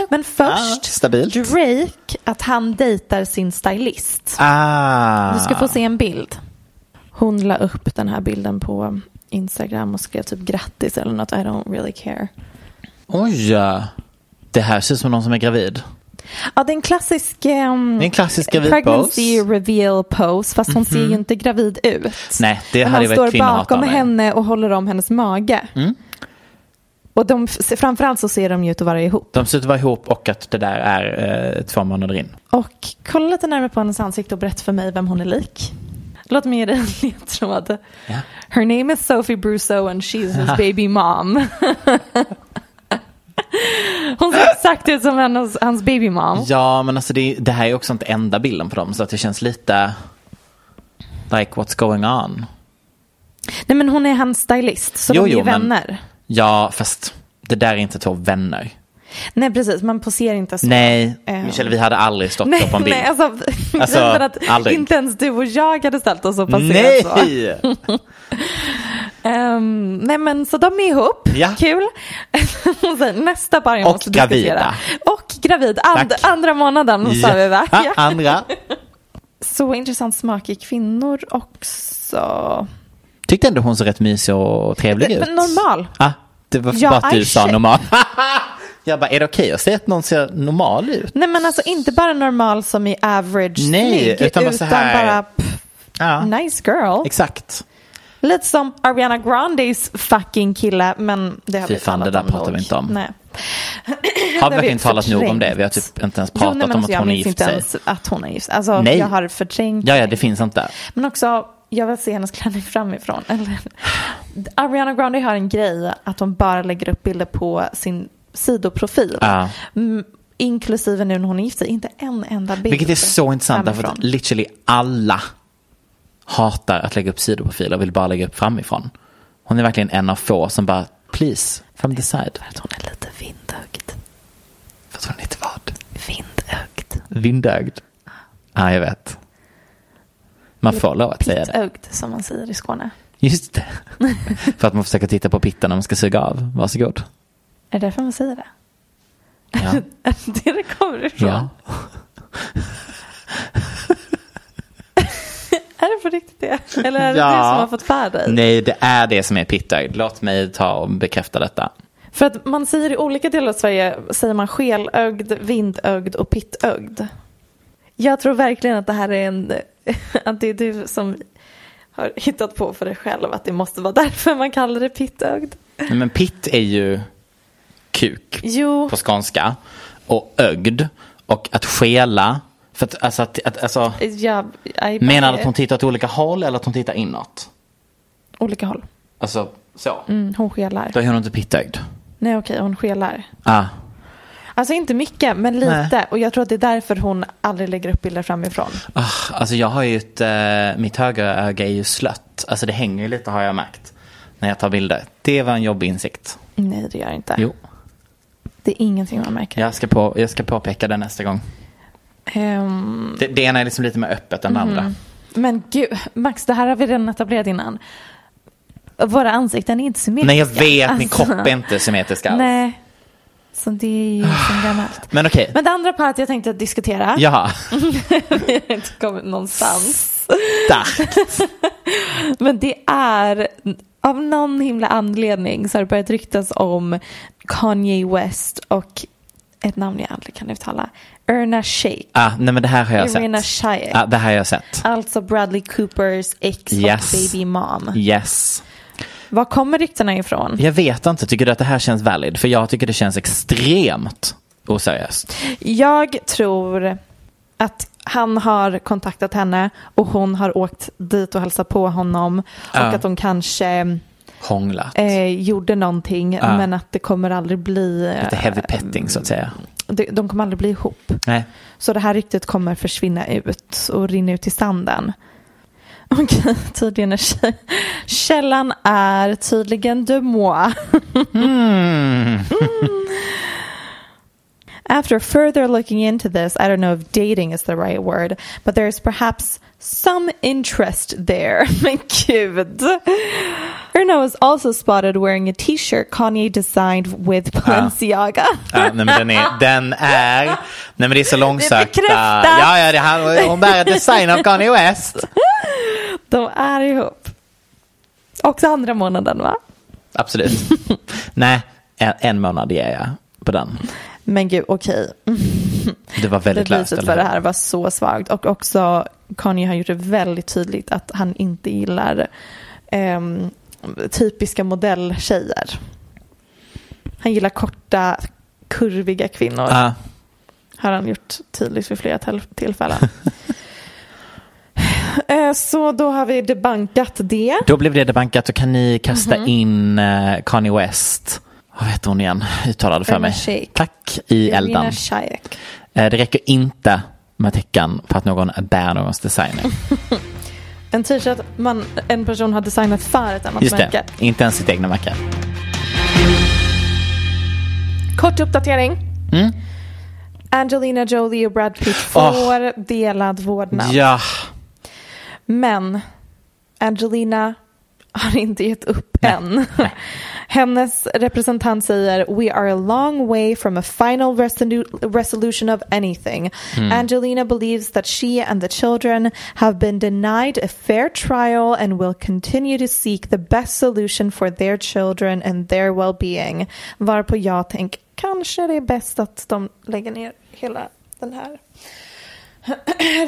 Men Ah, först, stabilt. Drake, att han dejtar sin stylist. Ah. Du ska få se en bild. Hon la upp den här bilden på Instagram och skrev typ grattis eller något. I don't really care. Oj, det här ser ut som någon som är gravid. Ja, det är en klassisk, ehm, Det är en klassisk gravidpose. pregnancy reveal pose. Fast hon ser ju inte gravid ut. Nej, det hade ju han varit står bakom henne och håller om hennes mage. Mm. Och de, framförallt så ser de ju ut att vara ihop. De ser ut att vara ihop och att det där är eh, två månader in. Och kolla lite närmare på hennes ansikte och berätta för mig vem hon är lik. Låt mig ge dig en ledtråd. Ja. Her name is Sophie Brousseau and she's his baby mom. Hon ser exakt ut som hennes, hans baby mom. Ja, men alltså det, det här är också inte enda bilden på dem så att det känns lite like what's going on. Nej men hon är hans stylist så Jo, de är jo, ju men- vänner. Ja, fast det där är inte två vänner. Nej precis, man poserar inte så. Nej, Eh. Michelle, vi hade aldrig stått Nej, på en bild. nej alltså, Alltså, att aldrig. inte ens du och jag hade ställt oss och passerat så. Ehm, nej men så de är ihop, Ja. kul. Nästa par jag Och måste gravida. diskutera. Och gravid, And, Tack. andra månaden sa vi va? Ja, andra. Så intressant smak i kvinnor också. Tyckte ändå hon såg rätt mysig och trevlig ut. Men normal. Ah, det var Ja, bara att du sa normal. jag bara, är det okej att säga att någon ser normal ut? Nej men alltså inte bara normal som i average Nej, snygg, utan bara så här- bara pff, Ja, nice girl. exakt. Lite som Ariana Grandes fucking kille men det har Fy fan, det där pratar vi inte om. Nej. Har vi verkligen talat nog om det? Vi har typ inte ens Jo, pratat nej, men om alltså, att jag hon är minns gift inte sig. ens att hon är gift. Alltså Nej. jag har förträngt. Ja, ja, det finns inte. Men också, jag vill se hennes klänning framifrån. Eller, Ariana Grande har en grej att hon bara lägger upp bilder på sin sidoprofil. Mm, inklusive nu när hon är gift sig, inte en enda bild. Vilket är så intressant därför framifrån. att literally alla hatar att lägga upp sidoprofiler och vill bara lägga upp framifrån. Hon är verkligen en av få som bara, please, from the side. För att hon är lite vindögd. För att hon inte vad? Vindögd. Vindögd. Ja, jag vet. Man får lov att säga det. Pittögd som man säger i Skåne. Just det. För att man försöker titta på pitten när man ska suga av. Varsågod. Är det därför man säger det? Ja. Är det det det kommer ifrån? ja. Är det på riktigt det? Eller är det Ja. du som har fått för dig? Nej, det är det som är pittögd. Låt mig ta och bekräfta detta. För att man säger i olika delar av Sverige säger man skelögd, vindögd och pittögd. Jag tror verkligen att det här är en, att det är du som har hittat på för dig själv att det måste vara därför man kallar det pittögd. Nej, Men pitt är ju kuk Jo, på skånska. Och ögd. Och att skela. För att, alltså, att, att, alltså, jag menar du att hon tittar åt olika håll eller att hon tittar inåt? Olika håll. Alltså så. Mm, hon skelar. Då är hon inte pittögd. Nej okej, hon skelar. Ah. Alltså inte mycket, men lite. Nej. Och jag tror att det är därför hon aldrig lägger upp bilder framifrån. Ah, alltså jag har ju ett, eh, mitt högra öga är ju slött. Alltså det hänger ju lite har jag märkt. När jag tar bilder. Det var en jobbig insikt. Nej, det gör det inte. Jo, Det är ingenting man märker. jag ska, på, jag ska påpeka det nästa gång. Ehm, Det, det ena är liksom lite mer öppet än det andra. men gud, Max, det här har vi redan etablerat innan. Våra ansikten är inte symmetriska. Nej jag vet, min Alltså, kropp är inte symmetrisk alls. Nej, så det är ju som gammalt. Men okej, Men det andra paret jag tänkte diskutera, jaha. vi har inte kommit någonstans. Starkt. Men det är, av någon himla anledning så har det börjat ryktas om Kanye West och ett namn jag aldrig kan uttala, Erna Shayk. Ah, nej men det här har jag Irina sett. Shayk. Ah, det här har jag sett. Alltså Bradley Coopers ex Yes. och baby mom. Yes. Var kommer ryktena ifrån? Jag vet inte, tycker du att det här känns valid? För jag tycker det känns extremt oseriöst. Jag tror att han har kontaktat henne och hon har åkt dit och hälsat på honom. Och Ja. att de kanske Hånglat. eh, gjorde någonting Ja. men att det kommer aldrig bli... Lite heavy petting så att säga. De, kommer aldrig bli ihop. Nej. Så det här ryktet kommer försvinna ut och rinna ut i sanden. Okej, tydligen är kä- källan är tydligen de moi. Mm. After further looking into this, I don't know if dating is the right word, but there's perhaps some interest there. Gud. Erna was also spotted wearing a t-shirt Kanye designed with Balenciaga. Ja, nej, men den är, den är, nej men det är så bekräftat. Ja, ja, det, han, hon bär design av Kanye West. De är ihop. Också andra månaden va? Absolut. nej, en, en månad ger jag på den. Men gud, okej. Det var väldigt löst. Beviset för det här var så svagt. Och också Kanye har gjort det väldigt tydligt att han inte gillar ehm, typiska modelltjejer. Han gillar korta, kurviga kvinnor. Ja. Har han gjort tydligt vid flera till- tillfällen. Eh, så då har vi debankat det. Då blev det debankat och kan ni kasta Mhm. in uh, Kanye West. Vad heter hon igen? Uttalade för mig. Tack. I elden. Eh, det räcker inte med tecken på att någon bär någons designer. En t-shirt man, en person har designat för ett annat Just märke. det, inte ens sitt egna märke. Kort uppdatering. Mm. Angelina Jolie och Brad Pitt får delad vårdnad. Ja, Men Angelina har inte gett upp än. Hennes representant säger We are a long way from a final resolu- resolution of anything. Angelina believes that she and the children have been denied a fair trial and will continue to seek the best solution for their children and their well-being. Varpå jag tänker kanske det är bäst att de lägger ner hela den här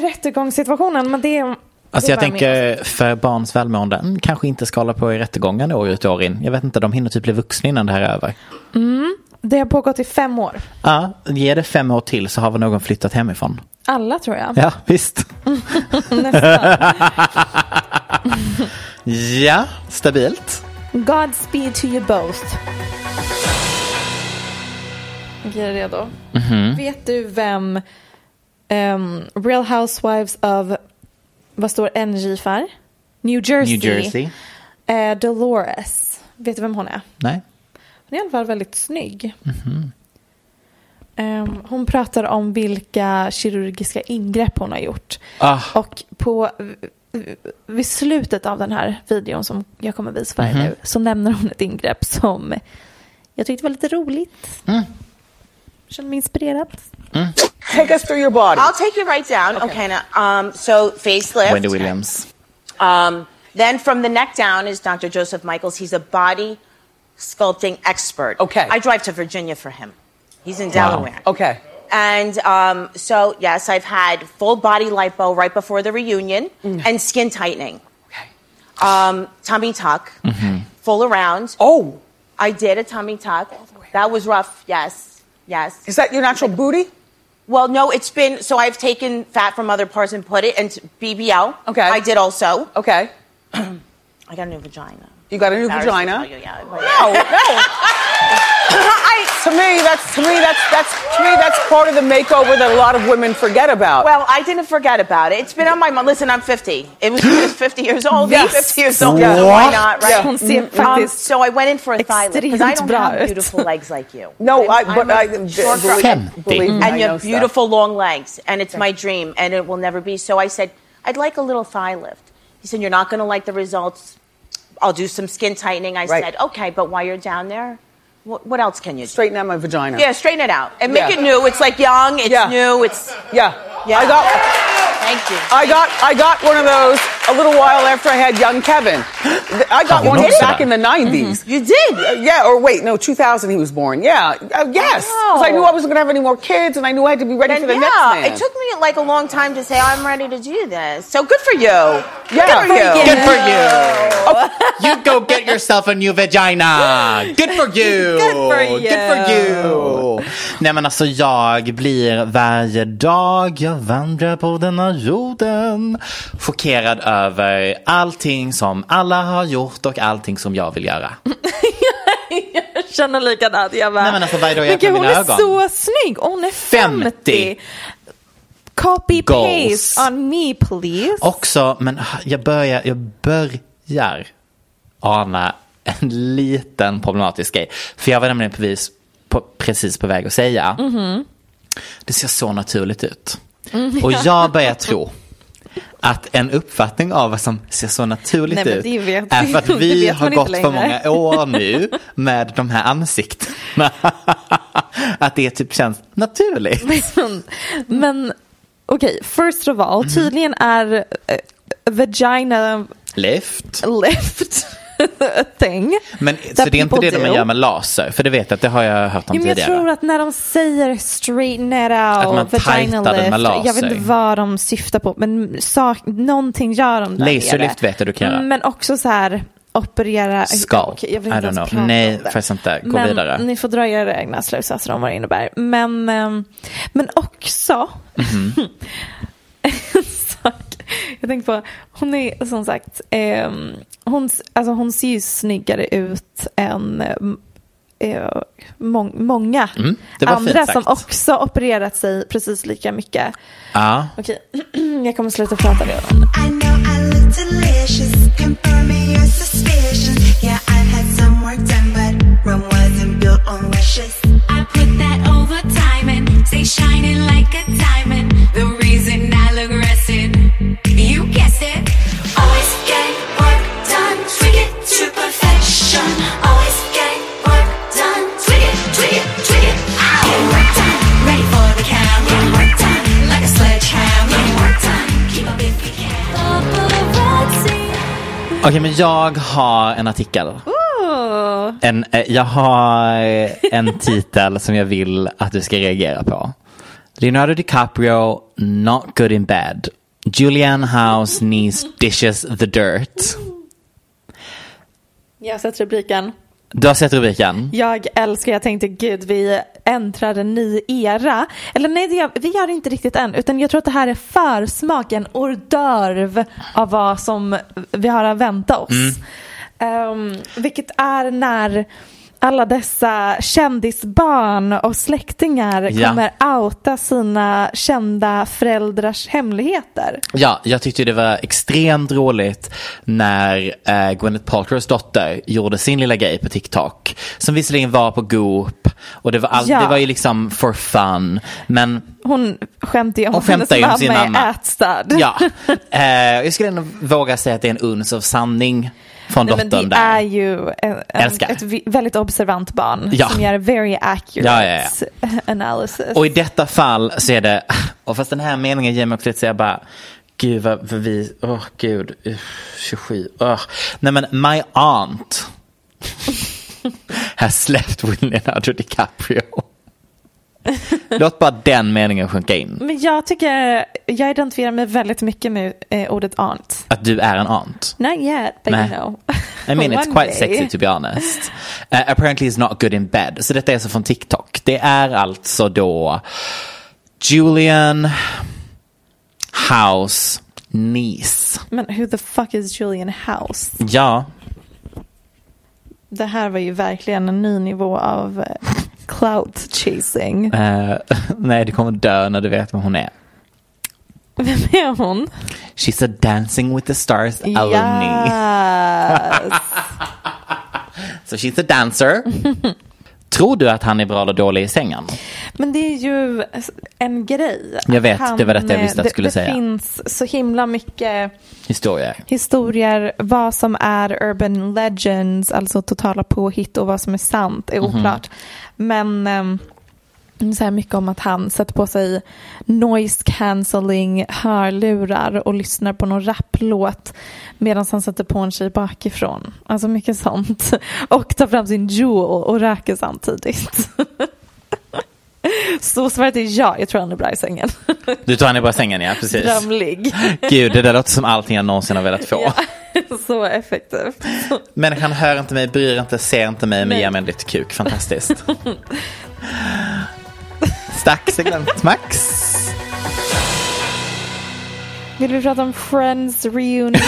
rättegångssituationen. Men det är Alltså jag tänker för barns välmående, mm, kanske inte ska hålla på i rättegången år ut och år in. Jag vet inte, de hinner typ bli vuxna innan det här är över. Det har pågått i fem år. Ja, ge det fem år till så har väl någon flyttat hemifrån. Alla tror jag. Ja, visst. ja, stabilt. Godspeed to you both. Okej, är du redo? Vet du vem ehm, Real Housewives of, vad står NJ för? New Jersey. New Jersey. Eh, Dolores. Vet du vem hon är? Nej. Hon är i alla fall väldigt snygg. Ehm, hon pratar om vilka kirurgiska ingrepp hon har gjort. Ah. Och på, vid slutet av den här videon som jag kommer visa för er nu så nämner hon ett ingrepp som jag tyckte var lite roligt. Känner mig inspirerad. Take us through your body. I'll take you right down. Okay. now, um, so facelift. Wendy Williams. Um, then from the neck down is Dr. Joseph Michaels. He's a body sculpting expert. Okay. I drive to Virginia for him. He's in Delaware. Okay. And um, so, yes, I've had full body lipo right before the reunion and skin tightening. Um, tummy tuck, full around. Oh, I did a tummy tuck. That was rough, yes, yes. is that your natural booty? Well, no, it's been so I've taken fat from other parts and put it into BBL. Okay. I did also. Okay. I got a new vagina. You got a new vagina. you, yeah, No, no. I, to me, that's to me that's that's to me that's part of the makeover that a lot of women forget about. Well, I didn't forget about it. It's been on my mind. Listen, I'm 50. It was, it was 50 years old. Yes. 50 years old. Yeah. So why What? not, right? Yeah. Hon ser Um, so I went in for a thigh lift because I don't bra have beautiful legs like you. no, I I'm but a I short girl. believe, believe me, and I you know have stuff. beautiful long legs, and it's my dream, and it will never be. So I said, I'd like a little thigh lift. He said, You're not going to like the results. I'll do some skin tightening. I Right. said, Okay, but while you're down there, what, what else can you do? Straighten out my vagina. Yeah, straighten it out and make Yeah. it new. It's like young. It's Yeah. new. It's Yeah. yeah. I got Thank you. I got I got one of those a little while after I had young Kevin. I got Oh, one you did? back in the 90s. you did. Uh, yeah, or wait, no, 2000 he was born. Yeah, uh, yes. Because I knew I wasn't going to have any more kids, and I knew I had to be ready Then, for the yeah, next man. it took me like a long time to say I'm ready to do this. So good for you. Yeah. good for you. Good for you. You go get yourself a new vagina. Good for you. Good for you. Good for you. Nej men alltså jag blir varje dag jag vandrar på denna jorden chockerad över allting som alla har gjort och allting som jag vill göra. Jag känner likadant. Jag bara, Nej, men alltså, varje dag jag gud, öppnar hon mina är ögon. så snygg. Hon är 50. 50. Copy Goals. paste on me please. Också, men jag börjar, jag börjar ana en liten problematisk grej. För jag var nämligen precis på, precis på väg att säga. Mhm. Det ser så naturligt ut. Mm, Och jag börjar tro att en uppfattning av vad som ser så naturligt Nej, ut vet- är för att vi har gått för många år nu med de här ansiktena. att det typ känns naturligt. Men, men okej, first of Mhm. all, tydligen är eh, vagina Lift. lift a thing. Men, så det är inte det de do. gör med laser? För det vet jag att det har jag hört om Jo, men jag tidigare. tror att när de säger straighten it Att man out, vagina tajtar den med lift, jag vet laser. inte vad de syftar på, men sak, någonting gör de där Laserlift vet jag du kan göra. Men också så här operera. Skull. Okej, jag vill I inte don't ens know. Nej, faktiskt inte. Gå men vidare. Ni får dra era egna slutsatser om vad det innebär. Men, ehm, men också en sak. Jag tänkte på, hon är som sagt, ehm, hon, alltså hon ser ju snyggare ut än eh, mång, många Mm, andra som också opererat sig precis lika mycket. Ja. Okej, jag kommer sluta prata redan. I know I look You guess it. Always get work done, tweak it to perfection. Always get work done, tweak it, tweak it, tweak it. Ow. Get work done, ready for the count. Get work done, like a sledgehammer. Get work done, keep up if you can. Okej, men jag har en artikel. Ooh. En, eh, jag har en titel som jag vill att du ska reagera på. Leonardo DiCaprio, not good in bed. Julianne House niece dishes the dirt. Jag har sett rubriken. Du har sett rubriken? Jag älskar, jag tänkte gud vi äntrar en ny era. Eller nej, gör, vi gör det inte riktigt än. Utan jag tror att det här är försmaken, hors d'oeuvre av vad som vi har att vänta oss. Um, vilket är när alla dessa kändisbarn och släktingar Ja. kommer outa sina kända föräldrars hemligheter. Ja, jag tyckte det var extremt roligt när eh, Gwyneth Paltrows dotter gjorde sin lilla grej på TikTok. Som visserligen var på Goop och det var, all, Ja. det var ju liksom for fun. Men Hon skämtar ju om Hon hennes ju mamma sin är mamma. ätstörd. ja, eh, jag skulle ändå våga säga att det är en uns av sanning från Nej, men dottern det där. är ju en, en, ett väldigt observant barn Ja. som gör very accurate Ja, ja, analysis. Och i detta fall så är det, och fast den här meningen ger mig också lite så jag bara, gud vad vi, åh gud, uh, 27, uh. Nej men my aunt has slept with Leonardo DiCaprio. Låt bara den meningen sjunka in. Men jag tycker, jag identifierar mig väldigt mycket med eh, ordet aunt. Att du är en aunt. Not yet, but Nej. you know. I mean it's quite day. sexy to be honest. Uh, apparently it's not good in bed. Så detta är alltså från TikTok. Det är alltså då Julian House niece. Men who the fuck is Julian House? Ja, Det här var ju verkligen en ny nivå av eh, clout chasing. eh, nej du kommer dö när du vet vem hon är. Vem är hon? She's a Dancing with the Stars alumni. Yes. Så she's a dancer. Tror du att han är bra eller dålig i sängen? Men det är ju en grej. Jag vet, Han, det var detta jag visste att du skulle det, säga. Det finns så himla mycket Historier. historier, vad som är urban legends, alltså totala påhitt och vad som är sant är Mhm. oklart. Men um, så här mycket om att han sätter på sig noise cancelling hörlurar och lyssnar på någon rapplåt medan han sätter på en tjej bakifrån. Alltså mycket sånt. Och tar fram sin jewel och röker samtidigt. Så svaret är ja, jag tror han är bra i sängen. Du tar henne bara i sängen, ja precis. Drömlig. Gud, det där låter som allting jag någonsin har velat få. Så effektivt. Människan hör inte mig, bryr inte, ser inte mig, men Nej. ger mig en lite kuk. Fantastiskt. Stack segment Max. Vill vi prata om Friends reunion?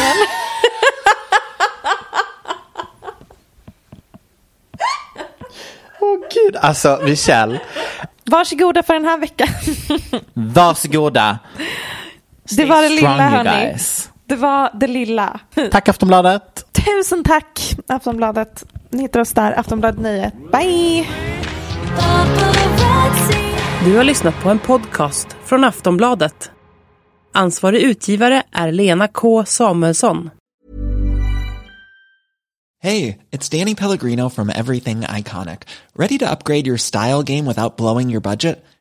Åh gud, alltså Michelle. Varsågoda för den här veckan. Varsågoda. Det var det Stay lilla hörni. guys. Det var det lilla. Tack Aftonbladet. Tusen tack Aftonbladet. Ni hittar oss där, Aftonbladet Nöje. Bye! Du har lyssnat på en podcast från Aftonbladet. Ansvarig utgivare är Lena K Samuelsson. Hey, it's Danny Pellegrino from Everything Iconic. Ready to upgrade your style game without blowing your budget?